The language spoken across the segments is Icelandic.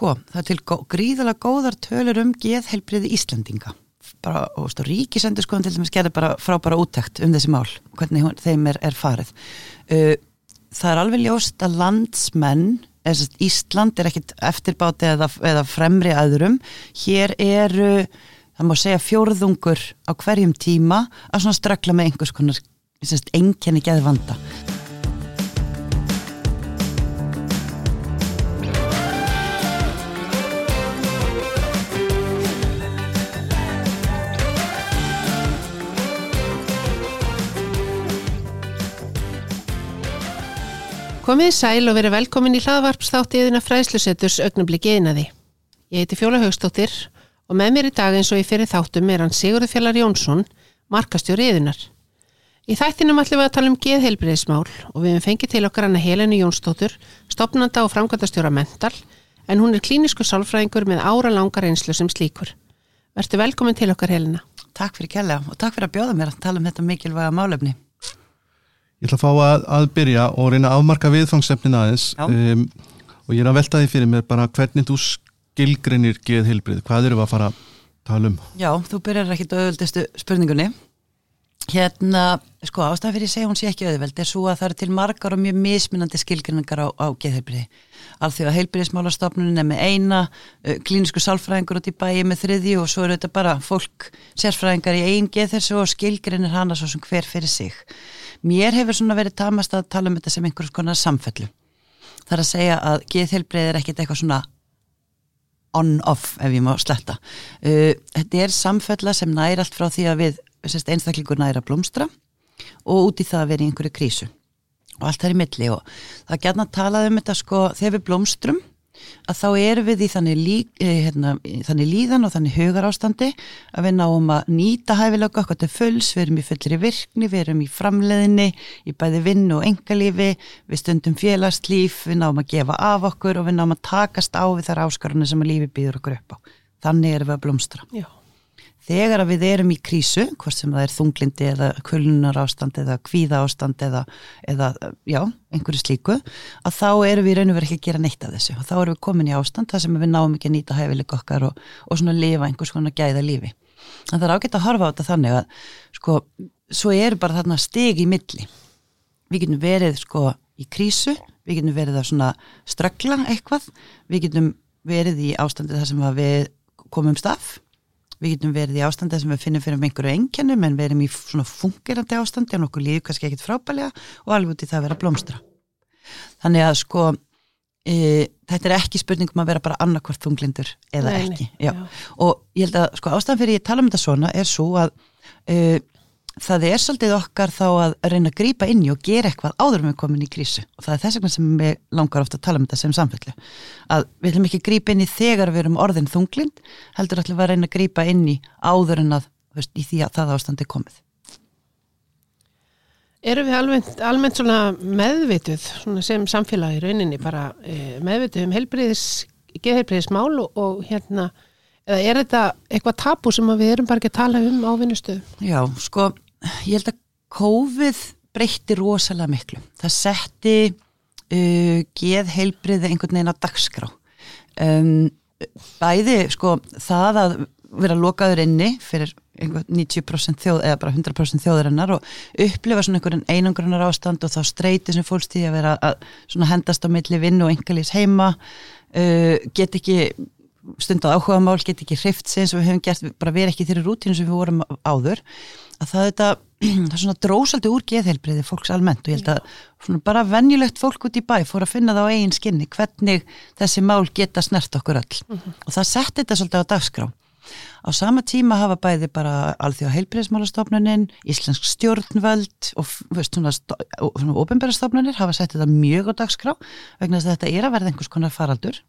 Sko, það er til gó gríðalega góðar tölur um geðhelbriði Íslandinga bara, og stu, ríkisendur sko til dæmis gerði bara frábæra úttækt um þessi mál hvernig þeim er, er farið. Uh, það er alveg ljóst að landsmenn Ísland er ekkit eftirbáti eða, eða fremri aðurum hér eru það má segja fjórðungur á hverjum tíma að svona strakla með einhvers konar enkenni geði Komið sæl og verið velkomin í hlaðvarpstátt yðina fræslusetturs augnabliki einaði. Ég heiti Fjóla Haugstóttir og með mér í dag eins og ég fyrir þáttum er hann Sigurður Fjallar Jónsson, markastjóri yðinar. Í þættinum ætlum við að tala um geðheilbriðismál og við hefum fengið til okkar hana Helenu Jónsdóttur, stopnanda og framkvæmtastjóra mental, en hún er klínisku sálfræðingur með ára langar einslu sem slíkur. Vertu velkomin til okkar Helena. Takk fyrir kella og takk fyrir að bjóða mér að tala um þetta mikilvæga málefni. Ég ætla að fá að, að byrja og reyna að afmarka viðfangsefnin aðeins. Um, og ég er að velta því fyrir mér bara hvernig þú skilgrinir geð heilbrið, hvað eru við að fara að tala um? Já, þú byrjar ekki auðvöldistu spurningunni hérna, sko ástæðan fyrir að segja hún sé ekki auðvöld er svo að það eru til margar og mjög mismunandi skilgrinningar á, á geð heilbriði alþjóða heilbriðismálastofnun er með eina klínisku sálfræðingur út í bæi með þriði og svo eru þetta bara fólk sérfræðingar í einn geð þessu og skilgrinnir hana svo sem hver fyrir sig. Mér hefur svona verið tamast að tala um þetta sem einhvers konar samfellu. Það er að segja að geðheilbreið er ekkit eitthvað svona on-off ef ég má sletta. Uh, þetta er samfella sem næri allt frá því að við einstaklingur næra blómstra og út í það að vera í einhverju krísu og allt það er í milli og það gætna að tala um þetta sko þegar við blómstrum að þá erum við í þannig, lí, eh, hérna, þannig líðan og þannig hugar ástandi að við náum að nýta hæfilega okkur til fulls, við erum í fullir í virkni, við erum í framleðinni, í bæði vinn og engalífi, við stundum félagslíf, við náum að gefa af okkur og við náum að takast á við þar áskarunni sem að lífi býður okkur upp á. Þannig erum við að blómstra. Já þegar að við erum í krísu, hvort sem það er þunglindi eða kulunar ástand eða kvíða ástand eða, eða já, einhverju slíku, að þá erum við raun og verið ekki að gera neitt af þessu og þá erum við komin í ástand þar sem við náum ekki að nýta hæfileg okkar og, og svona lifa einhvers konar gæða lífi. En það er ágætt að horfa á þetta þannig að sko, svo eru bara þarna steg í milli. Við getum verið sko í krísu, við getum verið að svona ströggla eitthvað, við getum verið í ástandi þar sem við komum stað við getum verið í ástandi sem við finnum fyrir einhverju engjannum en við erum í svona fungerandi ástandi og nokkuð líður kannski ekkit frábælega og alveg út í það að vera blómstra þannig að sko e, þetta er ekki spurningum að vera bara annarkvart funglindur eða Nei, ekki já. Já. og ég held að sko ástæðan fyrir ég tala um þetta svona er svo að e, það er svolítið okkar þá að reyna að grýpa inn í og gera eitthvað áður með komin í krísu. Og það er þess vegna sem við langar ofta að tala um þetta sem samfellu. Að við ætlum ekki að grýpa inn í þegar við erum orðin þunglind heldur ætlum við að reyna að grýpa inn í áður en að veist, í því að það ástandi er komið. Eru við almennt, almennt meðvituð sem samfélagi rauninni bara e, meðvituð um helbriðis, geðhelbriðismál og, og hérna eða er þetta eitthvað tapu sem við erum bara ekki að tala um á vinnustuðu? Já, sko ég held að COVID breytti rosalega miklu. Það setti uh, geð heilbriði einhvern veginn á dagskrá. Um, bæði, sko, það að vera lokaður inni fyrir 90% þjóð eða bara 100% þjóðarinnar og upplifa svona einhverjum einangrunar ástand og þá streyti sem fólkstíði að vera að hendast á milli vinn og engalís heima uh, get ekki stund á áhuga mál get ekki hrift sem við hefum gert, bara verið ekki þeirri rútínu sem við vorum áður að það, þetta, það er svona drósaldi úr geðheilbriði fólks almennt og ég held að bara venjulegt fólk út í bæ fór að finna það á eigin skinni hvernig þessi mál geta snert okkur öll mhm. -huh. og það setti þetta svolítið á dagskrá á sama tíma hafa bæði bara alþjóða heilbriðismálastofnunin Íslensk stjórnvöld og svona, svona ofinbærastofnunir hafa sett þetta mjög á dagskrá vegna þess að þetta er að verða einhvers konar faraldur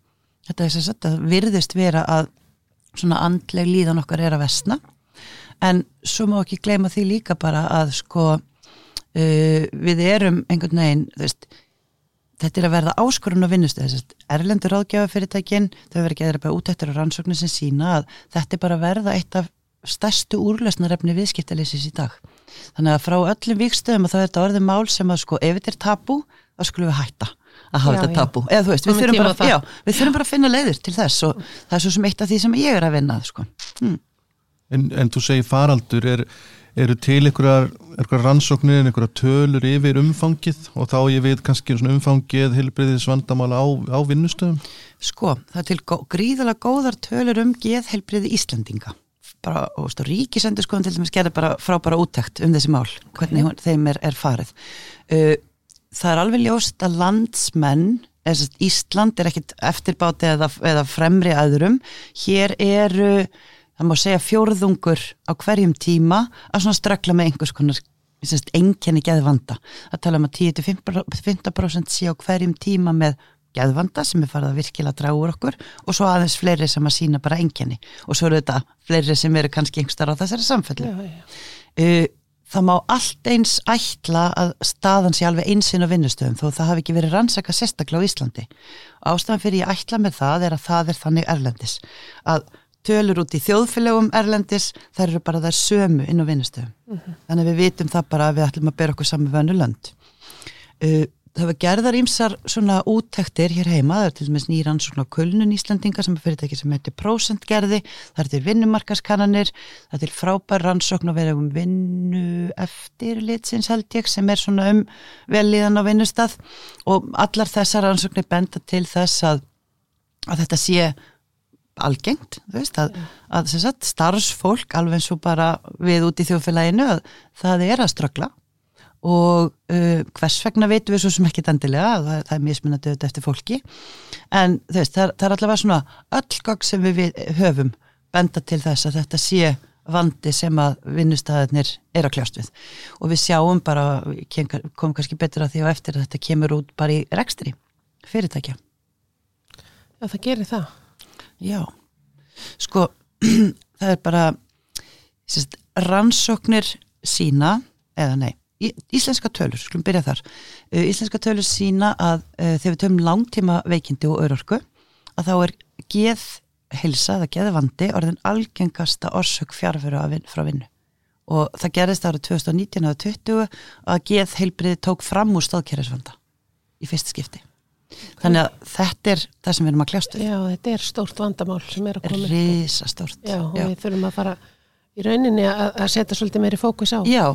þetta er þess að virðist vera að svona andleg líðan okkar er að vestna en svo má ekki gleyma því líka bara að sko uh, við erum einhvern veginn veist, þetta er að verða áskorun og vinnustu erlendur ráðgjafafyrirtækin þau verður ekki eða bara útættur á rannsóknir sem sína að þetta er bara að verða eitt af stærstu úrlösnarefni viðskiptalýsis í dag þannig að frá öllum vikstöðum að það er þetta orðið mál sem að sko ef þetta er tabu þá skulum við hætta að hafa Já, þetta tabu eða þú veist, við þurfum, bara, já, við þurfum bara að finna leiðir til þess og það er svo sem eitt af því sem ég er að vinna sko. hm. En, en þú segir faraldur, er, eru til einhverjar, einhverjar rannsóknir, einhverjar tölur yfir umfangið? Og þá ég veit kannski umfangið heilbriðis vandamála á, á vinnustöðum? Sko, það er til gó gríðalega góðar tölur um geðheilbriði Íslandinga bara, og veist, ríkisendur sko til dæmis gerði bara frábæra úttekt um þessi mál hvernig hún, þeim er, er farið. Uh, það er alveg ljóst að landsmenn eða Ísland er ekkit eftirbáti eða, eða fremri aðurum hér eru það má segja fjórðungur á hverjum tíma að svona strakla með einhvers konar einkenni geðvanda að tala um að 10-15% sé á hverjum tíma með geðvanda sem er farið að virkilega draga úr okkur og svo aðeins fleiri sem að sína bara enginni og svo eru þetta fleiri sem eru kannski einhverstað á þessari samfellu. Já, já. Uh, það má allt eins ætla að staðan sé alveg einsinn á vinnustöðum þó það hafi ekki verið rannsaka sérstaklega á Íslandi. Ástæðan fyrir ég ætla með það er að það er þannig erlendis. Að tölur út í þjóðfélögum erlendis þær eru bara þær sömu inn á vinnustöðum. Þannig að við vitum það bara að við ætlum að bera okkur saman vönnu lönd. Uh, það var gerðar ímsar svona úttektir hér heima, það er til dæmis nýran svona kulnun Íslandinga sem er fyrirtæki sem heitir prósentgerði, það er til vinnumarkaskannanir, það er til frábær rannsókn á verið um vinnu eftirlitsins held ég sem er svona um velíðan á vinnustað. Og allar þessar rannsóknir benda til þess að, að þetta sé algengt, veist, að, að sagt, starfsfólk alveg eins og bara við út í þjóðfélaginu að það er að ströggla og uh, hvers vegna veitum við svo sem ekki endilega, það, það er mismunandi auðvitað eftir fólki, en veist það, það er allavega svona öll gagg sem við, við höfum benda til þess að þetta sé vandi sem að vinnustæðinir er að kljást við og við sjáum bara, komum kannski betur að því og eftir að þetta kemur út bara í rekstri fyrirtækja. Já, það gerir það. Já, sko það er bara sérst, rannsóknir sína eða nei, íslenska tölur skulum byrja þar, uh, íslenska tölur sína að uh, þegar við töfum langtíma veikindi og örorku, að þá er geð hilsa eða geðvandi orðin algengasta orsök fjárfyrir frá vinnu. Og það gerist árið 2019 eða 20 að geð heilbriði tók fram úr stóðkerrisvanda í fyrsta skipti þannig að þetta er það sem við erum að kljást við Já, þetta er stórt vandamál sem er að koma. upp. risastórt Já, og við þurfum að fara í rauninni að, að setja svolítið meiri fókus á. Já,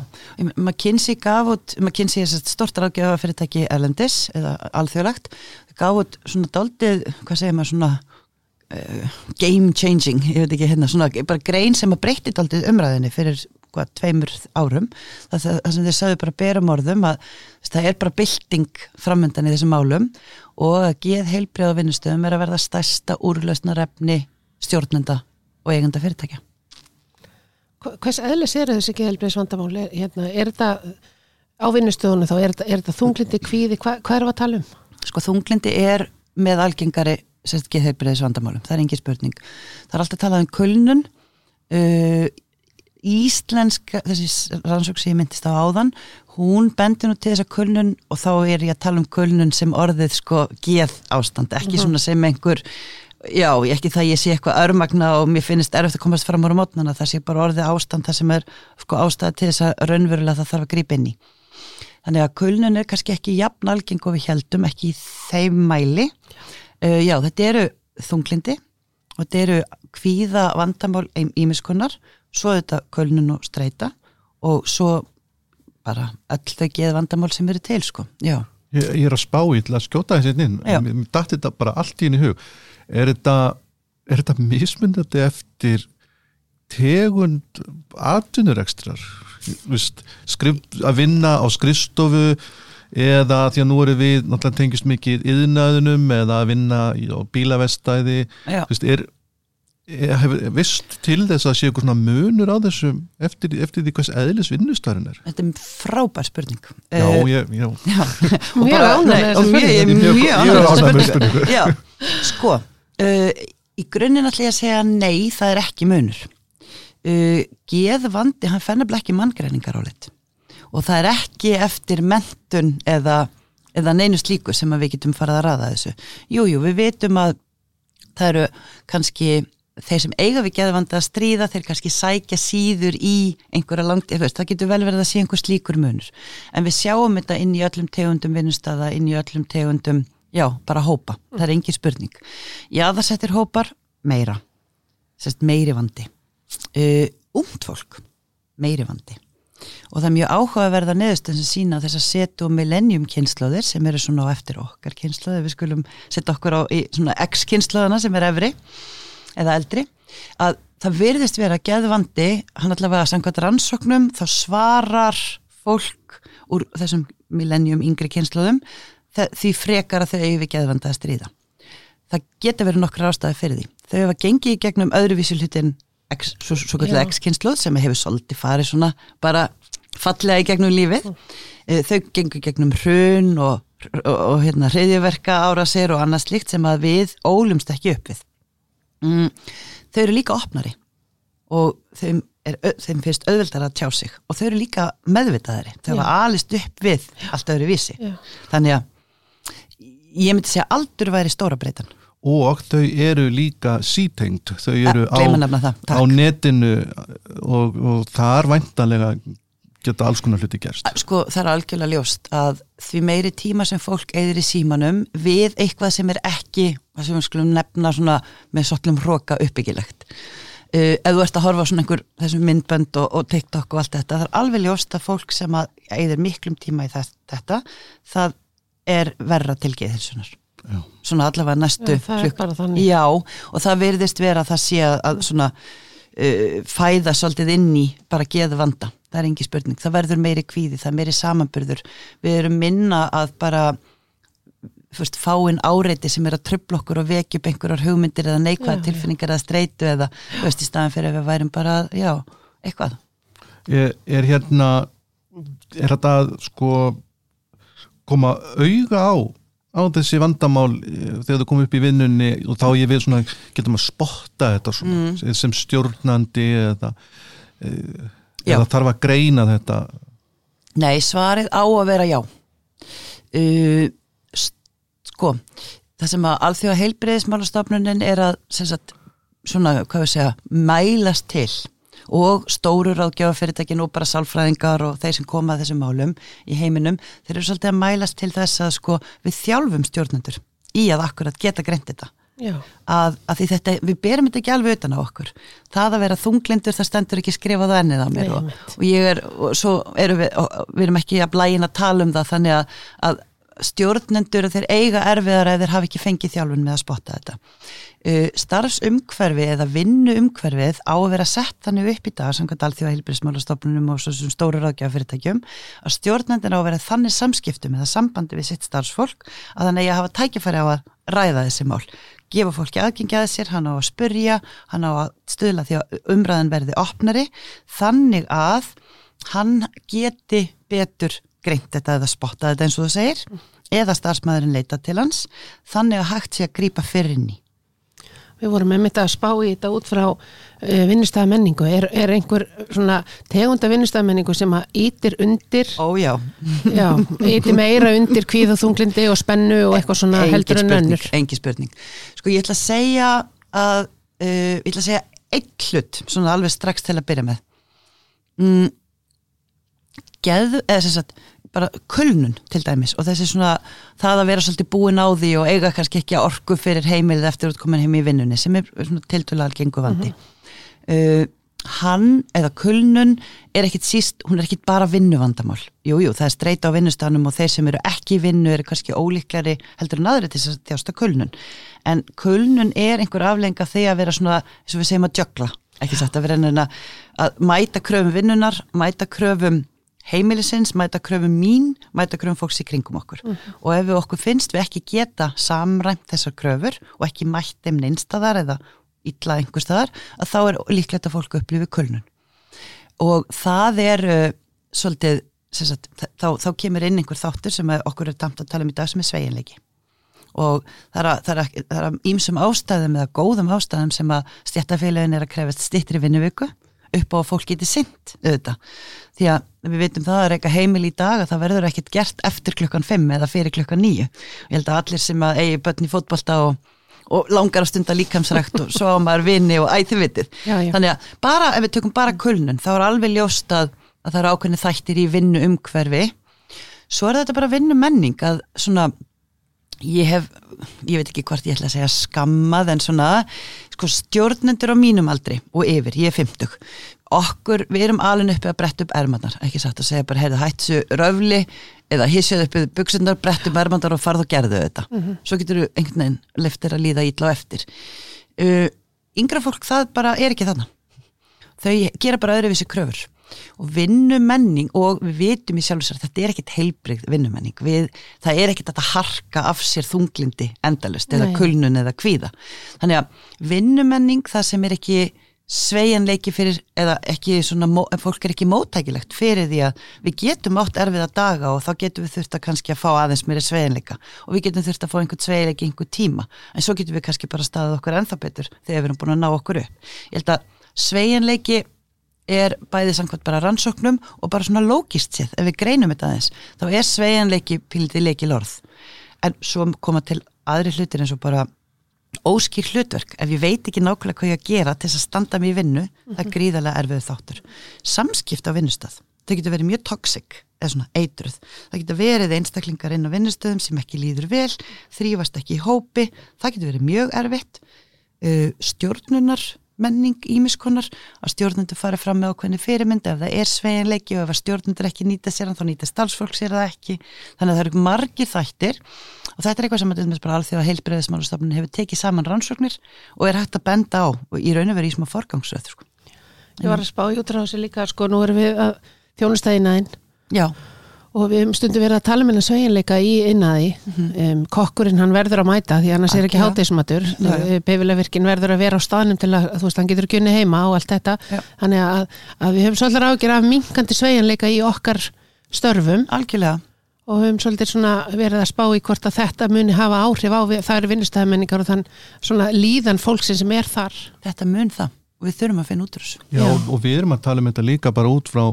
McKinsey gaf út, McKinsey er stort ráðgjöfa fyrirtæki Erlendis eða alþjóðlegt, gaf út svona daldið, hvað segir maður svona uh, game changing, ég veit ekki hérna, svona bara grein sem að breytti daldið umræðinni fyrir hvað, tveimur árum, það, það, sem þeir sagði bara berum orðum að það er bara bylting framöndan í þessum málum og að geð heilbrið á vinnustöðum er að verða stærsta úrlausnarefni stjórnenda og eigenda fyrirtækja. Hvers eðlis eru þessi geðhelbriðs vandamál? Er, hérna, er þetta á vinnustöðunum þá? Er þetta, er þetta þunglindi, kvíði? Hva, hvað við að tala um? sko þunglindi er með algengari sérst geðheilbriðis vandamálum, það er engin spurning það er alltaf talað um kulnun uh, íslenska þessi rannsók sem ég myndist á áðan hún bendir nú til þess að kulnun og þá er ég að tala um kulnun sem orðið sko geð ástand, ekki svona sem einhver já, ekki það ég sé eitthvað örmagna og mér finnst erfitt að komast fram ára mótnana, það sé bara orðið ástand það sem er sko ástæða til þess að raunverulega það þarf að grípa inn í Þannig að kulnun er kannski ekki jafn algeng og við heldum ekki í þeim mæli. Uh, já, þetta eru þunglindi og þetta eru kvíða vandamál ímiskunnar, svo þetta kulnun og streyta og svo bara öll þau geð vandamál sem eru til, sko. Ég, ég er að spá í til að skjóta þessi inn mér datt þetta bara allt í henni hug. Er þetta, er þetta mismundandi eftir tegund atvinnurekstrar? Að vinna á skrifstofu eða því að nú eru við náttúrulega tengist mikið yðnaðunum eða að vinna í, á bílavestæði. Er, hefur vist til þess að sé eitthvað svona munur á þessum eftir, eftir því hvers eðlis vinnustærin er Þetta er frábær spurning. Já, Uh, ég, já, já. Og Mjög bara- ánægð með nei, þessa og mjög- spurningu. Mjög Ég er ánægð með ánægð með þessa spurningu. Já, sko uh, í grunninn ætla ég að segja nei, það er ekki munur uh, geðvandi, hann fennir ekki manngreiningar álit og það er ekki eftir mentun eða, eða neinu slíku sem að við getum farið að ræða þessu Jújú, jú, við vitum að það eru kannski þeir sem eiga við geðvanda að stríða þeir kannski sækja síður í einhverja langt, það getur vel verið að sé einhver slíkur munur, en við sjáum þetta inn í öllum tegundum vinnustada, inn í öllum tegundum Já, bara hópa, það er engin spurning. Já, það settir hópar meira, sérst meiri vandi. Uh, Ungt fólk, meiri vandi. Og það er mjög áhugaverða neðustönd sem sína þess að setja og millennium kynnslóðir sem eru svona á eftir okkar kynnslóðir, við skulum setja okkur á í svona X-kynnslóðana sem er efri eða eldri, að það verðist vera að geðvandi, hann allavega samkvæmt rannsóknum, þá svarar fólk úr þessum millennium yngri kynnslóðum því frekar að þau við geðvanda að stríða. Það geta verið nokkra ástæði fyrir því. Þau hefa gengið í gegnum öðruvísi hlutin svo, svo kallar X-kynsluð sem hefur svolítið farið svona bara fallega í gegnum lífið. Þau gengur gegnum hrun og, og, og hérna hriðjöverka ára sér og annað slikt sem að við ólumst ekki upp við. Mm. Þau eru líka opnari og þeim, er, þeim finnst auðveldar að tjá sig og þau eru líka meðvitaðari. Þau hafa alist upp við allt öðru vísi. Já. Þannig að ég myndi segja aldur væri stóra breytan og þau eru líka sítengt, þau eru á, á netinu og, og það er væntalega geta alls konar hluti gerst. Sko það er algjörlega ljóst að því meiri tíma sem fólk eigður í símanum við eitthvað sem er ekki, það sem við skulum nefna svona með sotlum hróka uppbyggilegt. Uh, ef þú ert að horfa svona einhver þessum myndbönd og, og TikTok og allt þetta, það er alveg ljóst að fólk sem að eigður miklum tíma í þetta, það er verra til geðhilsunar svona allavega næstu já, já, og það verðist vera að það sé að svona uh, fæða svolítið inn í bara geðu vanda, það er engi spurning. Það verður meiri kvíði, það er meiri samanburður. Við erum minna að bara fyrst, fáinn áreiti sem er að tröfla okkur og vekja upp einhverjar hugmyndir eða neikvæða tilfinningar eða streitu eða veist, í staðan fyrir að við værum bara, já, eitthvað. Er, er hérna er þetta sko koma auga á á þessi vandamál eh, þegar þú komið upp í vinnunni og þá ég vil svona, getum að spotta þetta svona, mm. sem stjórnandi eða, eh, eða þarf að greina þetta? Nei, svarið á að vera já. Uh, sko það sem að alþjóða heilbreyðismálastofnunin er að sagt, svona, hvað við segja, mælast til og stóru ráðgjáfafyrirtækin og bara sálfræðingar og þeir sem koma að þessum málum í heiminum, þeir eru svolítið að mælast til þess að sko við þjálfum stjórnendur í að akkurat geta greint þetta að, að því þetta, við berum þetta ekki alveg utan á okkur, það að vera þunglindur það stendur ekki skrifað á ennið á mér Nei, og, og ég er, og svo erum við við erum ekki að blæina að tala um það þannig að, að stjórnendur þeir eiga erfiðar eða þeir hafi ekki fengið þjálfun með að spotta þetta. Uh, starfsumhverfi eða vinnuumhverfið á að vera sett þannig upp í dag samkvæmt alþjóða heilbríðismálastofnunum og svo stóru ráðgjafafyrirtækjum að stjórnendin á að vera þannig samskiptum eða sambandi við sitt starfsfólk að þannig að hafa tækifæri á að ræða þessi mál gefa fólki aðgengjaði sér, hann á að spurja hann á að stöðla því að umræðan verði opnari þannig að hann geti betur greint þetta eða spotta þetta eins og þú segir eða starfsmæðurinn leita til hans þannig að hægt sé að grýpa fyrir inn í Við vorum með mitt að spá í þetta út frá uh, vinnustæðamenningu. Er, er einhver svona tegunda vinnustæðamenningu sem að ítir undir? Ó já. Já, ítir meira undir kvíð og þunglindi og spennu og eitthvað svona Engin heldur en önnur. Engi spurning. Sko ég ætla að segja að, uh, ég ætla að segja eitt hlut, svona alveg strax til að byrja með. Mm, geðu, eða sem sagt, bara kulnun til dæmis og þessi svona það að vera svolítið búin á því og eiga kannski ekki að orku fyrir heimilið eftir að koma heim í vinnunni sem er svona tiltölaðal gengu vandi. Mm -hmm. uh, hann eða kulnun er ekkit síst, hún er ekkit bara vinnuvandamál. Jújú, jú, það er streyta á vinnustanum og þeir sem eru ekki vinnu eru kannski ólíklari heldur en aðri til þess að þjásta kulnun. En kulnun er einhver aflenga þegar að vera svona, eins og við segjum að jökla. Ekki satt að vera að mæta kröfum vinnunar, mæta kröfum heimilisins, mæta kröfum mín, mæta kröfum fólks í kringum okkur. Mm -hmm. og ef við okkur finnst við ekki geta samræmt þessar kröfur og ekki mætt þeim neinstadar eða illa einhverstaðar, að þá er líklegt að fólk upplifi kulnun. Og það er uh, svolítið, sagt, þá, þá kemur inn einhver þáttur sem okkur er tamt að tala um í dag sem er sveiginleiki og það er að ímsum ástæðum eða góðum ástæðum sem að stjættafélagin er að krefast stittri vinnuviku upp á að fólk geti synd auðvitað, því að við veitum það að reyka heimil í dag að það verður ekkert gert eftir klukkan 5 eða fyrir klukkan 9 og ég held að allir sem að eigi börn í fótbolta og, og langar að stunda líkamsrækt og svo á maður vini og æði vitið, þannig að bara ef við tökum bara kulnun, þá er alveg ljóst að, að það eru ákveðni þættir í vinnu umhverfi svo er þetta bara vinnu menning að svona ég hef, ég veit ekki hvort ég ætla að segja skammað en svona sko stjórnendur á mínum aldri og yfir, ég er 50 okkur, við erum alveg uppi að bretta upp ermarnar ekki satt að segja bara, heyrðu, hættu röfli eða hissjöðu uppið buksundar bretta upp ermarnar og farðu og gerðu þetta. Mm -hmm. svo getur þú einhvern veginn leftir að líða ítla á eftir. Uh, yngra fólk það bara er ekki þannig þau gera bara öðruvísi kröfur og vinnumenning og við vitum í sjálfsvært þetta er ekkit heilbreyð vinnumenning. Við, það er ekkit að harka af sér þunglindi endalust eða kulnun eða kvíða. Þannig að vinnumenning það sem er ekki sveianleiki fyrir eða ekki svona, fólk er ekki móttækilegt fyrir því að við getum átt erfiða daga og þá getum við þurft að kannski að fá aðeins mér sveianleika og við getum þurft að fá einhvern sveianleiki einhvern tíma. En svo getum við kannski bara staðið okkur ennþá betur þegar við erum búin að ná okkur upp. Ég held að sveianleiki er bæðið samkvæmt bara rannsóknum og bara svona lógist séð, ef við greinum þetta aðeins þá er sveianleiki píliti leiki lorð en svo koma til aðri hlutir eins og bara óskýr hlutverk, ef ég veit ekki nákvæmlega hvað ég að gera til þess að standa mér í vinnu mm -hmm. það er mhm. gríðarlega erfiðu þáttur samskipt á vinnustaf, þau getur verið mjög toxic eða svona eitruð, það getur verið einstaklingar inn á vinnustöðum sem ekki líður vel þrýfast ekki í hópi það getur verið mjög erfitt uh, stjórnunar menning ímiskonar að stjórnundur fara fram með ákveðni fyrirmynd ef það er sveinleiki og ef stjórnundur ekki nýta sér þá nýta stálsfólk sér það ekki. Þannig að það eru margir þættir og þetta er eitthvað sem að bara alþjóða heilbreyðismálustafnun hefur tekið saman rannsóknir og er hægt að benda á og í raun og verið í smá forgangsröð sko. Ég var að spá í útráðs líka sko, nú erum við að þjónustæðina einn Já og við stundum verið að tala með um hennar sveginleika í innaði mm -hmm. um, kokkurinn hann verður að mæta því annars er ekki háteismatur befilegvirkin verður að vera á staðnum til að þú veist hann getur ekki unni heima og allt þetta. Já. þannig að, að við höfum svolítið ágjör af minkandi sveginleika í okkar störfum. Algjörlega. og höfum svolítið verið að spá í hvort að þetta muni hafa áhrif á það eru vinnustæðamenningar og þann svona líðan fólksin sem er þar. Þetta mun það. Og við þurfum að finna út úr þessu. Já, Já. og við erum að tala um þetta líka bara út frá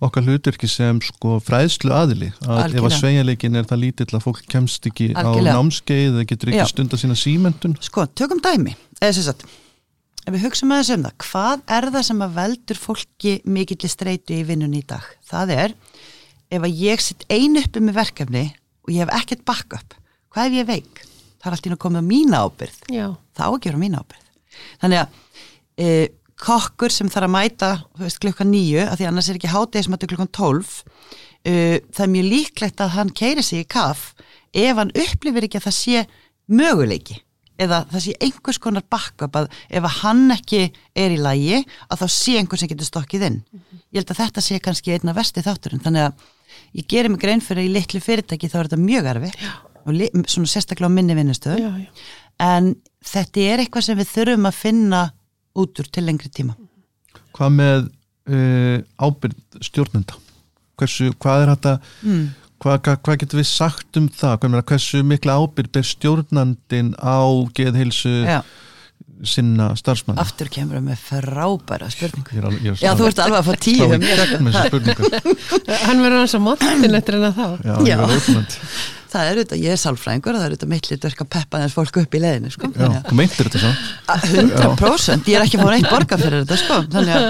okkar hluturki sem sko fræðslu aðili að Algjörlega. ef að sveigjarleikin er það lítill að fólk kemst ekki Algjörlega. á námskeið eða getur ekki Já. stunda sína símentun Sko, tökum dæmi eða sem sagt, ef við hugsaum að þessu um það hvað er það sem að veldur fólki mikill streytu í vinnun í dag það er, ef að ég sitt einu uppi með verkefni og ég hef ekkert backup, hvað ef ég veik það er alltaf inn að koma á mína ábyrð Já. það ágjör á mína ábyrð þannig að e, kokkur sem þarf að mæta veist, klukkan nýju, af því annars er ekki hátegismættu klukkan tólf. Uh, það er mjög líklegt að hann keiri sig í kaff ef hann upplifir ekki að það sé möguleiki eða það sé einhvers konar backup að ef að hann ekki er í lægi að þá sé einhvers sem getur stokkið inn. Ég held að þetta sé kannski einna vesti þátturinn. Þannig að ég gerir mig grein fyrir í litlu fyrirtæki þá er þetta mjög erfitt og svona sérstaklega á minni vinnustöðu en þetta er eitthvað sem við þurfum að finna út úr til lengri tíma Hvað með uh, ábyrð stjórnenda? Hversu, hvað er þetta mm. hvað, hvað, hvað getur við sagt um það? Hvað, hversu mikla ábyrð ber stjórnandin á geðhilsu ja. sinna starfsmann? Aftur kemur við með frábæra spurningu ég er alveg, ég er Já, þú ert alveg að fá tíu Hann verður eins og móttin eftir en að þá Já, Já. ég verður ótrúnandi það er auðvitað, ég er sálfræðingur það er auðvitað mitt litverk að peppa þess fólku upp í leðinu sko. Já, þú meintir þetta svo 100% ég er ekki fór eitt borga fyrir þetta sko. Þannig að,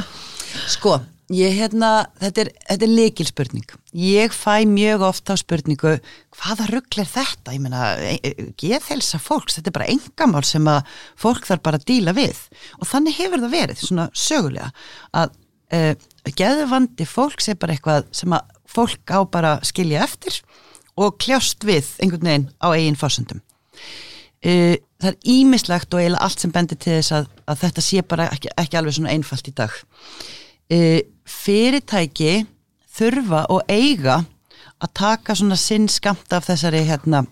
sko ég hérna, þetta er, þetta er leikil spurning ég fæ mjög ofta á spurningu hvaða ruggl er þetta? Ég meina, e, e, geðhelsa fólks þetta er bara engamál sem að fólk þarf bara að díla við. Og þannig hefur það verið svona sögulega að uh, geðvandi fólks er bara eitthvað sem að fólk á bara skilja eftir og kljást við einhvern veginn á eigin fórsöndum. Uh, það er ímislegt og eiginlega allt sem bendir til þess að, að þetta sé bara ekki, ekki alveg svona einfalt í dag. Uh, fyrirtæki þurfa og eiga að taka svona sinn skamt af þessari, hérna,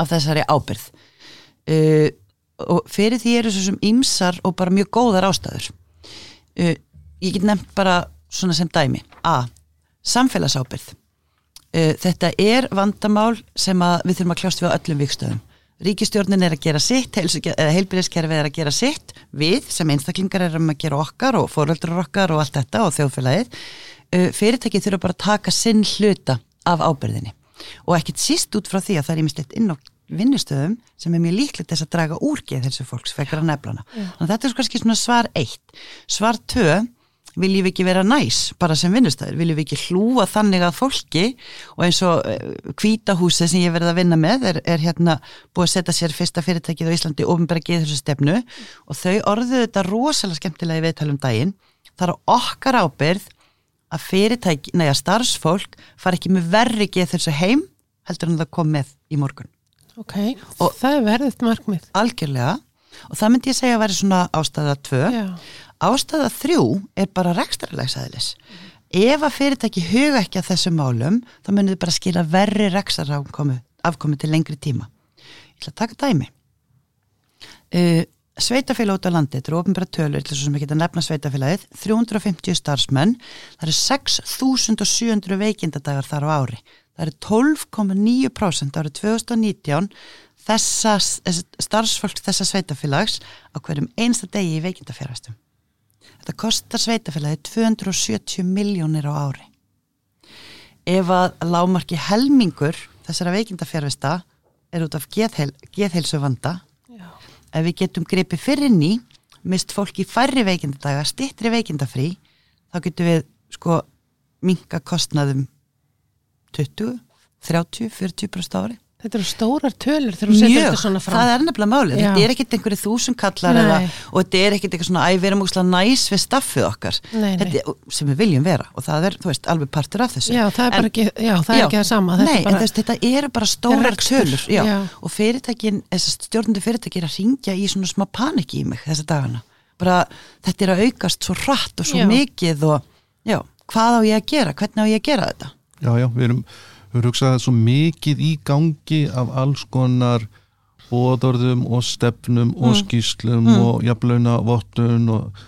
af þessari ábyrð. Uh, og fyrir því eru svo sem ymsar og bara mjög góðar ástæður. Ég get nefnt bara svona sem dæmi. A. Samfélagsábyrð Uh, þetta er vandamál sem við þurfum að kljást við á öllum vikstöðum. Ríkistjórnin er að gera sitt, heilbyrðiskerfið er að gera sitt, við sem einstaklingar erum að gera okkar og fóröldur okkar og allt þetta og þjóðfélagið. Uh, fyrirtækið þurfa bara að taka sinn hluta af ábyrðinni og ekkit síst út frá því að það er ímislegt inn á vinnustöðum sem er mjög líklegt þess að draga úrgeð þessu fólks fekar að neflana. Þannig að þetta er svo kannski svona svar eitt. Svar tvö viljum við ekki vera næs bara sem vinnustæður, viljum við ekki hlúa þannig að fólki? Og eins og kvítahúsi sem ég verði að vinna með er, er hérna búið að setja sér fyrsta fyrirtækið á Íslandi ofinbæra geð þessu stefnu og þau orðuðu þetta rosalega skemmtilega í viðtalum daginn. Það er okkar ábyrð að fyrirtæki, nei að starfsfólk far ekki með verri geð þessu heim heldur en það kom með í morgun. Ok, og það er verðið markmið. algjörlega. Og það myndi ég segja að vera svona ástæða tvö. Já, ástæða þrjú er bara rekstrarlegsæðilis ef að fyrirtæki huga ekki að þessum málum þá munið þið bara skila verri rekstrarafkomu afkomu til lengri tíma. Ég ætla að taka dæmi. Uh, sveitafélag út á landi þetta eru ofnbæra tölur, til þess að geta nefna sveitafélagið 350 starfsmenn það eru 6700 veikindadagar þar á ári. Það eru 12,9% árið 2019 þessa starfsfólk þessa sveitafélags á hverjum einsta degi í veikindafjárhastum þetta kostar sveitafélagið 270 miljónir á ári. Ef að lámarki helmingur þessara veikindafjárhasta er út af geðheil, geðheilsu vanda já, ef við getum gripið fyrir ný mist fólk í færri veikindadaga stittri veikindafrí þá getum við sko minka kostnaðum 20, 30, 40% ári þetta eru stórar tölur þegar þú Mjög, þetta svona fram. það er nefnilega málið þetta er ekkit einhverju þúsund kallar Nei. eða, og þetta er ekkit eitthvað svona æ, við erum úkslega næs við staffið okkar Nei, nei. Þetta, er- sem við viljum vera og það er, þú veist, alveg partur af þessu Já, það er En- bara ekki, já, það er Já, ekki það sama. Þetta Nei, er en bara, þess, þetta eru bara stórar rekstur, tölur já. já. og fyrirtækin, stjórnundu fyrirtækin að ringja í svona smá paniki í mig þessa dagana bara þetta er að aukast svo hratt og svo Já. mikið og já, hvað á ég að gera, hvernig á ég að gera þetta Já, já, við erum, við erum hugsað svo mikið í gangi af alls konar bóðorðum og stefnum og skýslum og jafnlauna vottun og,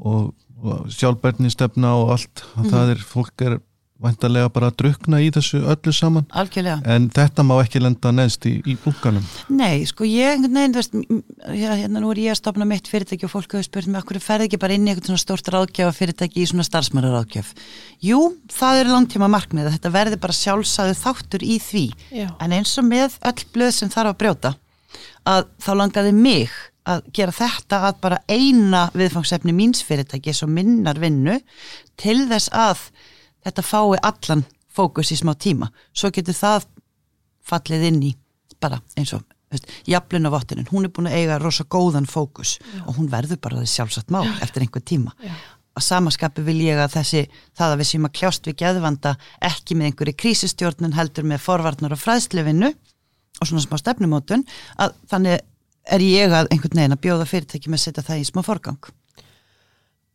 og, og sjálfbærni stefna og allt. Það er, fólk er væntalega bara að drukna í þessu öllu saman algjörlega en þetta má ekki lenda neðst í, í bunkanum Nei, sko ég, einhvern veginn, þú veist, hérna nú er ég að stopna mitt fyrirtæki og fólk hefur spurt mig, okkur ferði ekki bara inn í eitthvað svona stórt ráðgjafa fyrirtæki í svona starfsmæraráðgjöf. Jú, það er langtíma markmið þetta verði bara sjálfsæðu þáttur í því. Já. En eins og með öll blöð sem þarf að brjóta, að þá langaði mig að gera þetta að bara eina viðfangsefni míns fyrirtæki þetta fái allan fókus í smá tíma. Svo getur það fallið inn í bara eins og jaflun á vottunin, hún er búin að eiga rosa góðan fókus og hún verður bara það sjálfsagt mál eftir einhver tíma. Já. að samaskapi vil ég að þessi það að við séum að kljást við geðvanda ekki með einhverju krísistjórnun heldur með forvarnar og fræðsluvinnu og svona smá stefnumótun að þannig er ég að einhvern veginn að bjóða fyrirtæki með að setja það í smá forgang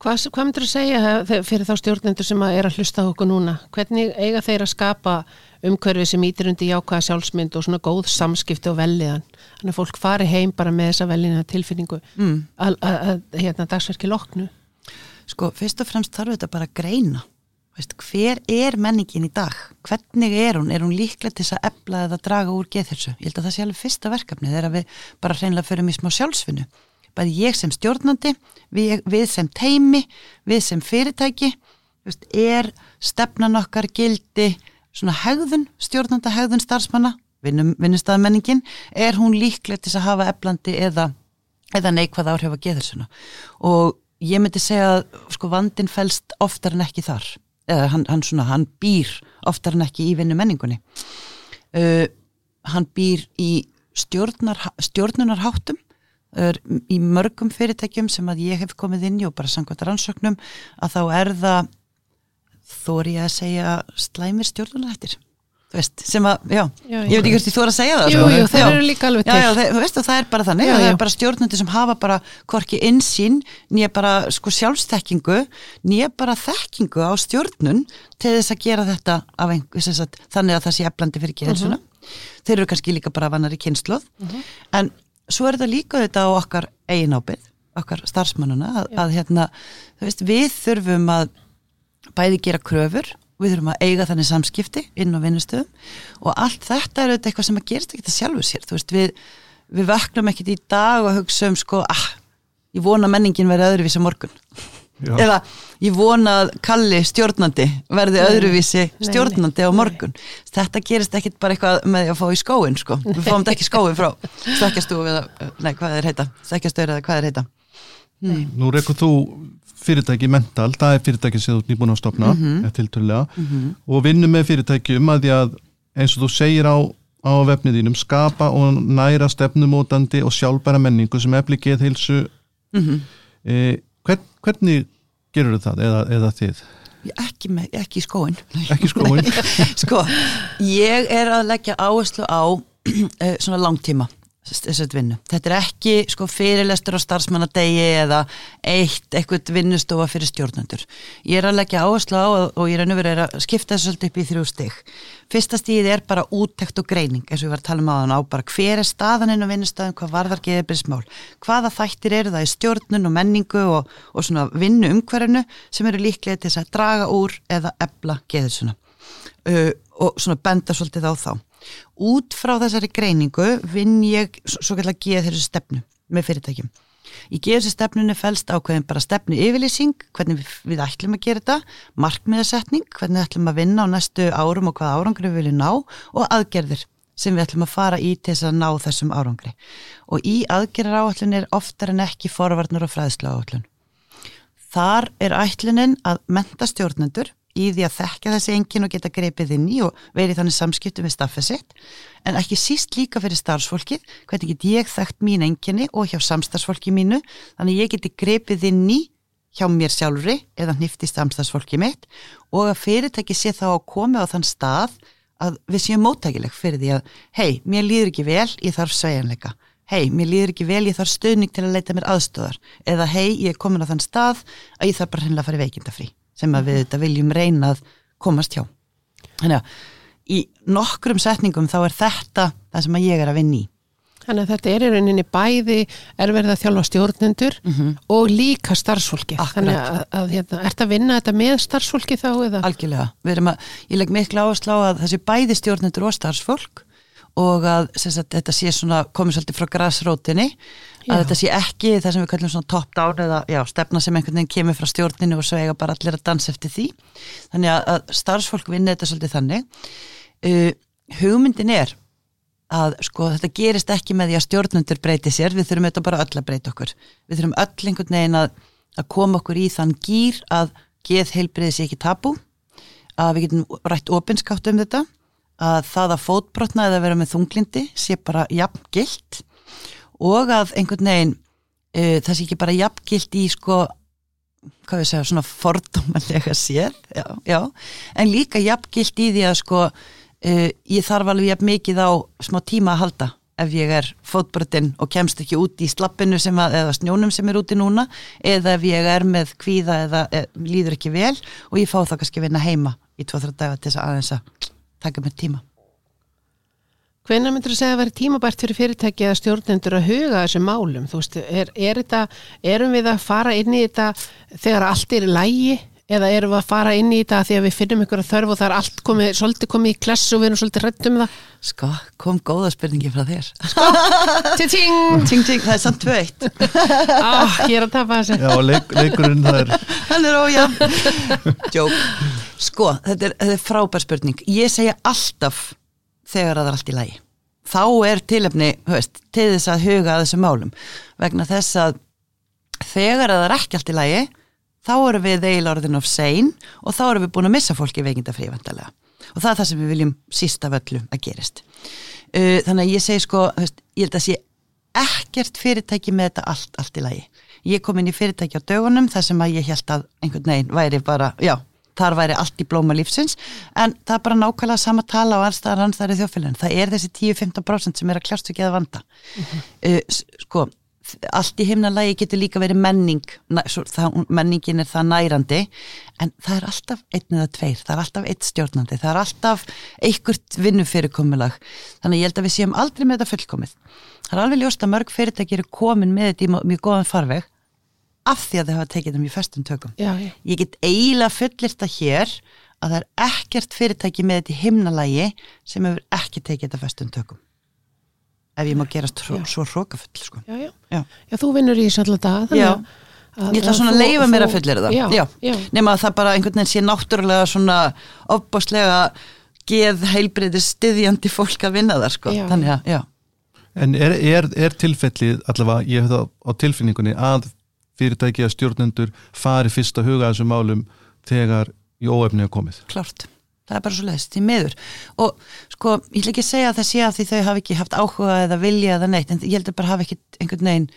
Hvað, hvað myndir að segja fyrir þá stjórnendur sem er að hlusta okkur núna? Hvernig eiga þeir að skapa umhverfið sem ítir undir jákvæða sjálfsmynd og svona góð samskipti og velliðan? Þannig að fólk fari heim bara með þessa velliðna tilfinningu mm. að, að, að hérna dagsverki loknu. Sko, fyrst og fremst þarf þetta bara að greina Veist, hver er menningin í dag hvernig er hún, er hún líklega til þess að efla eða draga úr geðhilsu ég held að það sé alveg fyrsta verkefni þegar við bara hreinlega förum í smá sjálfsvinnu bæði ég sem stjórnandi við, við sem teimi, við sem fyrirtæki veist, er stefnan okkar gildi svona hegðun, stjórnanda hegðun starfsmanna, vinnustafmenningin er hún líklega til að hafa eflandi eða, eða neikvæð áhrif að geðhilsuna og ég myndi segja að sko vandin fælst oftar en ekki þar. Eða hann, hann svona, hann býr oftar en ekki í vinnu menningunni uh, hann býr í stjórnar, stjórnunarháttum. er í mörgum fyrirtækjum sem að ég hef komið inn í og bara samkvæmt rannsóknum að þá er það þóri að segja slæmir veist, sem að, já, Já, ég veit ekki hvort ég þóra að segja það Jú, sko. jú, Já. eru líka alveg Já, til. já, þeir, þú veist, það er bara þannig Já, að það já. er bara stjórnandi sem hafa bara hvorki insýn, nýja bara sko sjálfstekkingu, nýja bara þekkingu á stjórnun til þess að gera þetta einhver, sagt, þannig að það sé eflandi fyrir geðelsuna. Þeir eru kannski líka bara vannar í kynsloð, en svo er þetta líka þetta á okkar eigin ábyrð, okkar starfsmannuna, að, að hérna, þú veist, við þurfum að bæði gera kröfur við þurfum að eiga þannig samskipti inn á vinnustöðum og allt þetta er auðvitað eitthvað sem að gerist ekki það sjálfur sér veist, við, við vöknum ekkit í dag og hugsa um sko, ah, ég vona menningin verði öðruvísi á morgun Já. eða ég vona að Kalli stjórnandi verði öðruvísi nei. stjórnandi á morgun þetta gerist ekkit bara eitthvað með að fá í skóin sko. við fáum þetta ekki skóin frá stekkjastu eða, nei, hvað er heita stekkjastöður eða hvað er heita Nú rekur þú fyrirtæki mental, það er fyrirtæki sem þú ert nýbúin að stopna Mhm. tiltölulega og vinnum með fyrirtækjum að því að eins og þú segir á, á vefnið þínum skapa og næra stefnumótandi og sjálfbæra menningu sem efli geðheilsu Mhm. e, hvern, hvernig gerur það eða, eða þið? ekki, með, ekki skóin Ekki skóin? sko, ég er að leggja áherslu á uh, svona langtíma þessart vinnu. Þetta er ekki sko fyrirlestur á starfsmannadegi eða eitt eitthvað vinnustofa fyrir stjórnendur. Ég er að leggja áherslu á og, ég er að vera að skipta þessu svolítið upp í þrjú stig. Fyrsta stíð er bara úttekt og greining eins og við varum að tala um á þann á bara hver er staðaninn og vinnustöðum, hvað varðar geðbrismál, hvaða þættir eru það í stjórnun og menningu og, og svona vinnu umhverfinu sem eru líklega til þess að draga úr eða ebla geðilsuna uh, og svona benda svolítið á þá. Út frá þessari greiningu vinn ég svo kallar geð þessu stefnu með fyrirtækjum. Í geð þessu stefnunni fælst ákveðin bara stefnu yfirlýsing, hvernig við, við ætlum að gera þetta, markmiðasetning, hvernig við ætlum að vinna á næstu árum og hvað árangri við viljum ná og aðgerðir sem við ætlum að fara í til þess að ná þessum árangri. Og í aðgerðar áallun er oftar en ekki forvarnar og fræðslu áallun. Þar er ætlunin að menta stjórnendur í því að þekka þessi engin og geta greipið inn í og verið þannig samskiptum við staffið sitt, en ekki síst líka fyrir starfsfólkið, hvernig get ég þekkt mín enginni og hjá samstarfsfólki mínu, þannig ég geti greipið inn í hjá mér sjálfri eða hnifti samstarfsfólki mitt og að fyrirtæki sé þá að koma á þann stað að við séum móttækileg fyrir því að hei, mér líður ekki vel, ég þarf sveigjanleika. Hei, mér líður ekki vel, ég þarf stöðning til að leita mér aðstöðar eða hei, ég er komin á þann stað að ég þarf bara hennilega að fara í veikindafrí sem að við þetta viljum reyna að komast hjá þannig að í nokkrum setningum þá er þetta það sem ég er að vinna í Þannig að þetta er í rauninni bæði er verið að þjálfa stjórnendur og líka starfsfólki. Akkurat. Þannig að, að hérna, ert að vinna þetta með starfsfólki þá eða? algjörlega, við erum að, ég legg miklu áherslu á að þessi bæði stjórnendur og starfsfólk og að sagt, þetta sé svona komið svolítið frá grassrótinni að þetta sé ekki það sem við kallum svona top down eða já, stefna sem einhvern veginn kemur frá stjórninu og svo eiga bara allir að dansa eftir því. Þannig að, að starfsfólk vinni þetta svolítið þannig. Uh, hugmyndin er að sko þetta gerist ekki með því að stjórnendur breyti sér, við þurfum þetta bara öll að breyta okkur. Við þurfum öll einhvern veginn að, að koma okkur í þann gýr að geð heilbriði sé ekki tabú að við getum rætt opinskátt um þetta að það að fótbrotna eða vera með þunglindi sé bara jafn gilt og að einhvern veginn uh, það sé ekki bara jafn gilt í sko hvað við segja, svona fordómanlega séð, já, já en líka jafn gilt í því að sko uh, ég þarf alveg jafn mikið á smá tíma að halda ef ég er fótbrotinn og kemst ekki út í slappinu að, eða snjónum sem er úti núna eða ef ég er með kvíða eða e, líður ekki vel og ég fá það kannski að vinna heima í 2-3 daga til þess að aðeins að taka mér tíma. Hvenær myndur þú segja að vera tímabært fyrir fyrirtæki eða stjórnendur að huga að þessum málum? Þú veist, er, er þetta, erum við að fara inn í þetta þegar allt er í lægi eða erum við að fara inn í þetta að við finnum ykkur að þörf og það er allt komið, svolítið komið í kless og við erum svolítið rætt um það? Sko, kom góða spurningi frá þér. Ting! ting, ting, það er samt tvö eitt. Ah, ég er að tapa þessu. Já, leik, leikurinn það er Hann er ójafn. Jók. Sko, þetta er, þetta er frábær spurning. Ég segja alltaf þegar það er allt í lagi. Þá er tilefni, höfst, til þess að huga að þessum málum. Vegna þess að þegar það er ekki allt í lagi, þá erum við eiginlega orðin of sein og þá erum við búin að missa fólki veikindafrí vantarlega. Og það er það sem við viljum sísta völlu að gerist. Uh, þannig að ég segi sko, höfst, ég held að sé ekkert fyrirtæki með þetta allt, allt í lagi. Ég kom inn í fyrirtæki á dögunum þar sem að ég held að einhvern veginn væri bara, já, þar væri allt í blóma lífsins, en það er bara nákvæmlega sama tala og allstaðar annars þar í þjófélagin. Það er þessi 10-15% sem er að kljást ekki að vanda. uh, s- sko, allt í himnalagi getur líka verið menning, það, menningin er það nærandi, en það er alltaf einn eða tveir, það er alltaf eitt stjórnandi, það er alltaf einhvert vinnufyrirkomulag, þannig ég held að við séum aldrei með þetta fullkomið. Það er alveg ljóst að mörg fyrirtæki eru komin með þetta í mjög góðan farveg af því að þau hafa tekið þetta mjög festum tökum. Já, já. Ég get eiginlega fullirt að hér að það er ekkert fyrirtæki með þetta í himnalagi sem hefur ekki tekið þetta festum tökum. Ef ég má gerast svo, svo hrókafull, sko. Já, já. Já. Já, þú vinnur í allan dag. þannig Já. að- Ég ætla svona að leifa mér að fullir það. Já, já. Nefna að það bara einhvern veginn sé náttúrulega svona opbáslega geð heilbriði styðjandi fólk að vinna þar, sko. Já, Þannig að, já. En er, er, er tilfellið allavega, ég hef það á tilfinningunni að fyrirtæki að stjórnendur fari fyrst að huga þessum málum þegar í óefni er komið. Klart, það er bara svo leiðist, því miður. Og sko, ég ætla ekki að segja að það sé að því þau hafi ekki haft áhuga eða vilja eða neitt, en ég heldur bara hafi ekki einhvern veginn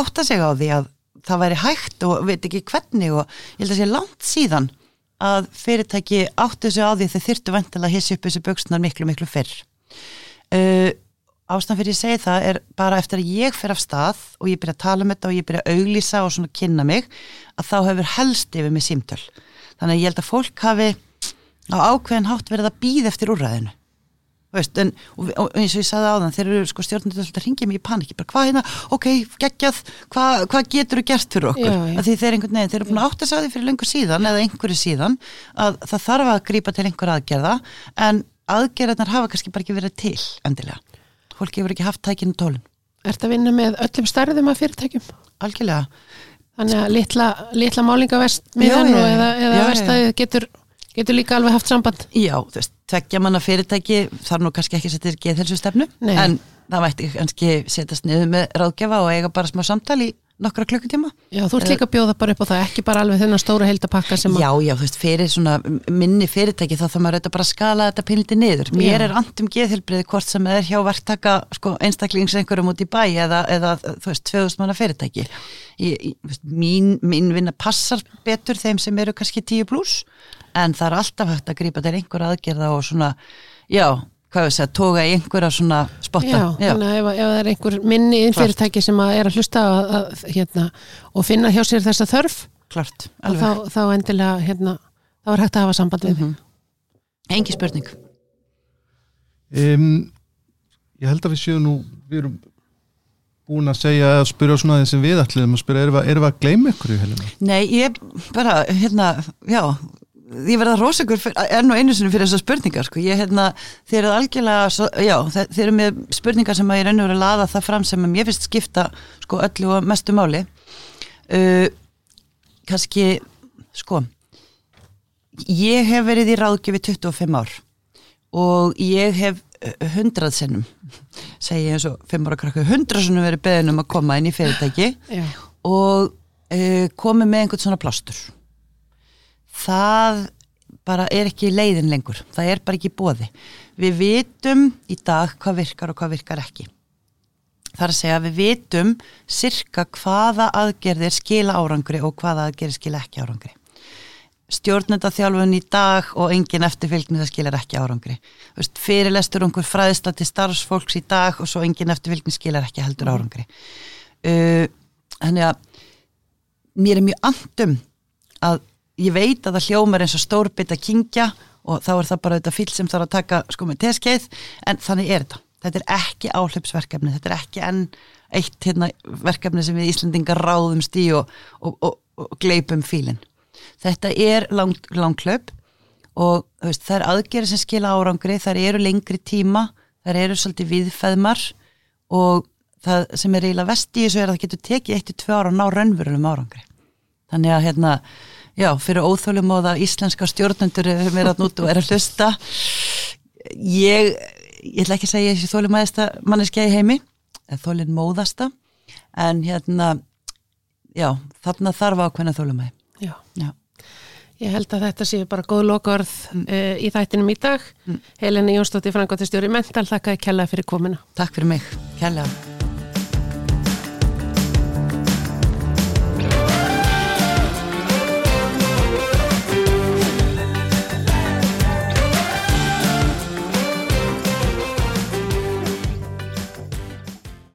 átt að segja á því að það væri hægt og veit ekki hvernig og ég held að sé langt síðan að fyrirtæki áttu sig á því þau þyrtu vantilega að hissi upp þessu bögsnar miklu miklu fyrr. Uh, ástæðan fyrir ég segi það er bara eftir að ég fer af stað og ég byrja að tala um þetta og ég byrja að auglýsa og svona kynna mig að þá hefur helst yfir mig símtöl. Þannig að ég held að fólk hafi á ákveðin hátt verið að býða eftir úrræðinu. Veist, en, og, og eins og ég sagði á þann þeir eru sko stjórnendur að ringja mig í paniki bara hvað hérna, ok, geggjað. Hvað hva getur þú gert fyrir okkur? Já, já. að því þeir, eru búin að átt að sagði fyrir lengur síðan eða einhverju síðan að það þarf að grípa til einhver aðgerða en aðgerðarnar hafa kannski bara ekki verið til endilega, fólki hefur ekki haft tækinu tólun, Ertu að vinna með öllum stærðum af fyrirtækjum? algjörlega. Þannig að litla, litla með hann já, og já. eða, eða vestæðið getur, getur líka alveg haft samband. Já, þú veist, tveggja manna fyrirtæki þarf nú kannski ekki að setja geðhelsu stefnu Nei. en það mætti kannski setjast niður með ráðgjafa og eiga bara smá samtal í nokkra klukkutíma Já, þú ert líka að bjóða bara upp á það, ekki bara alveg þennan stóra heildapakka sem að... Já, já, þú veist, fyrir svona minni fyrirtæki þá þarf maður auðvitað bara skala þetta pinliti niður. Mér Já. er andum geðhilbriði hvort sem er hjá verktaka sko, einstaklings einhverjum út í bæ eða, eða þú veist, 2000 manna fyrirtæki. Ég, veist, mín, mín vinna passar betur þeim sem eru kannski 10 pluss en það er alltaf hægt að grípa til einhver aðgerða og svona, já, hvað við segja, toga í einhverja svona spotta. Já, þannig að ef, ef það er einhver minni inn Klart. fyrirtæki sem að er að hlusta að, að, hérna, og finna hjá sér þessa þörf klart, alveg. þá, þá endilega hérna, þá er hægt að hafa samband við Mhm. Engi spurning. Um, ég held að við séum nú, við erum búin að segja að spyrja svona þeim sem við ætliðum að spyrja, erum við, erum við að gleyma ykkur í helina? Nei, ég bara, hérna, já, ég verða rósegur enn og einu sinni fyrir þessar spurningar, sko, ég, hérna, þeir eru algjörlega, já, þe- þeir eru með spurningar sem að ég verið að laða það fram sem mér finnst skipta, sko, öllu og mestu máli. Uh, kannski, sko, ég hef verið í ráðgjöfi 25 ár og ég hef uh, hundrað sinnum, segi ég eins og fimm ára krakku, hundrað sinnum verið beðin um að koma inn í fyrirtæki Já, og uh, komið með einhvern svona plástur það bara er ekki leiðin lengur. Það er bara ekki bóði við vitum í dag hvað virkar og hvað virkar ekki. Það er að segja að við vitum sirka hvaða aðgerðir skila árangri og hvaða aðgerðir skila ekki árangri. Stjórnendaþjálfun í dag og engin eftirfylgni það skilar ekki árangri. Fyrirlestur um einhver fræðisla til starfsfólks í dag og svo engin eftirfylgni skilar ekki heldur árangri. Uh, þannig að mér er mjög andum að ég veit að það hljómar eins og stórbit að kingja og þá er það bara þetta fíl sem þarf að taka sko með teskeið en þannig er þetta. Þetta er ekki áhlaupsverkefni, þetta er ekki enn eitt hérna, verkefni sem við Íslendingar ráðumst í og, og, og, og gleipum fílinn. Þetta er lang, langklaup og þú veist, það er aðgerið sem skila árangri, þar eru lengri tíma þar eru svolítið viðfæðmar og það sem er eiginlega vest í þessu er að það getur tekið eitt til tvö ára að ná raunverulegum árangri. Þannig að hérna, já, fyrir óþólum og það íslenska stjórnendur er meira að nútu og er að hlusta ég, ég ætla ekki að segja þessi þólum aðeista manneskja í heimi þólinn móðasta en hérna já, þarna þarf ákveðna þólum að já. já, Ég held að þetta sé bara góð lokaorð mm. í þættinum í dag. Mm. Helena Jónsdóttir, Frankóttir stjóri Mental, þakka að kella fyrir komuna. takk fyrir mig, kærlega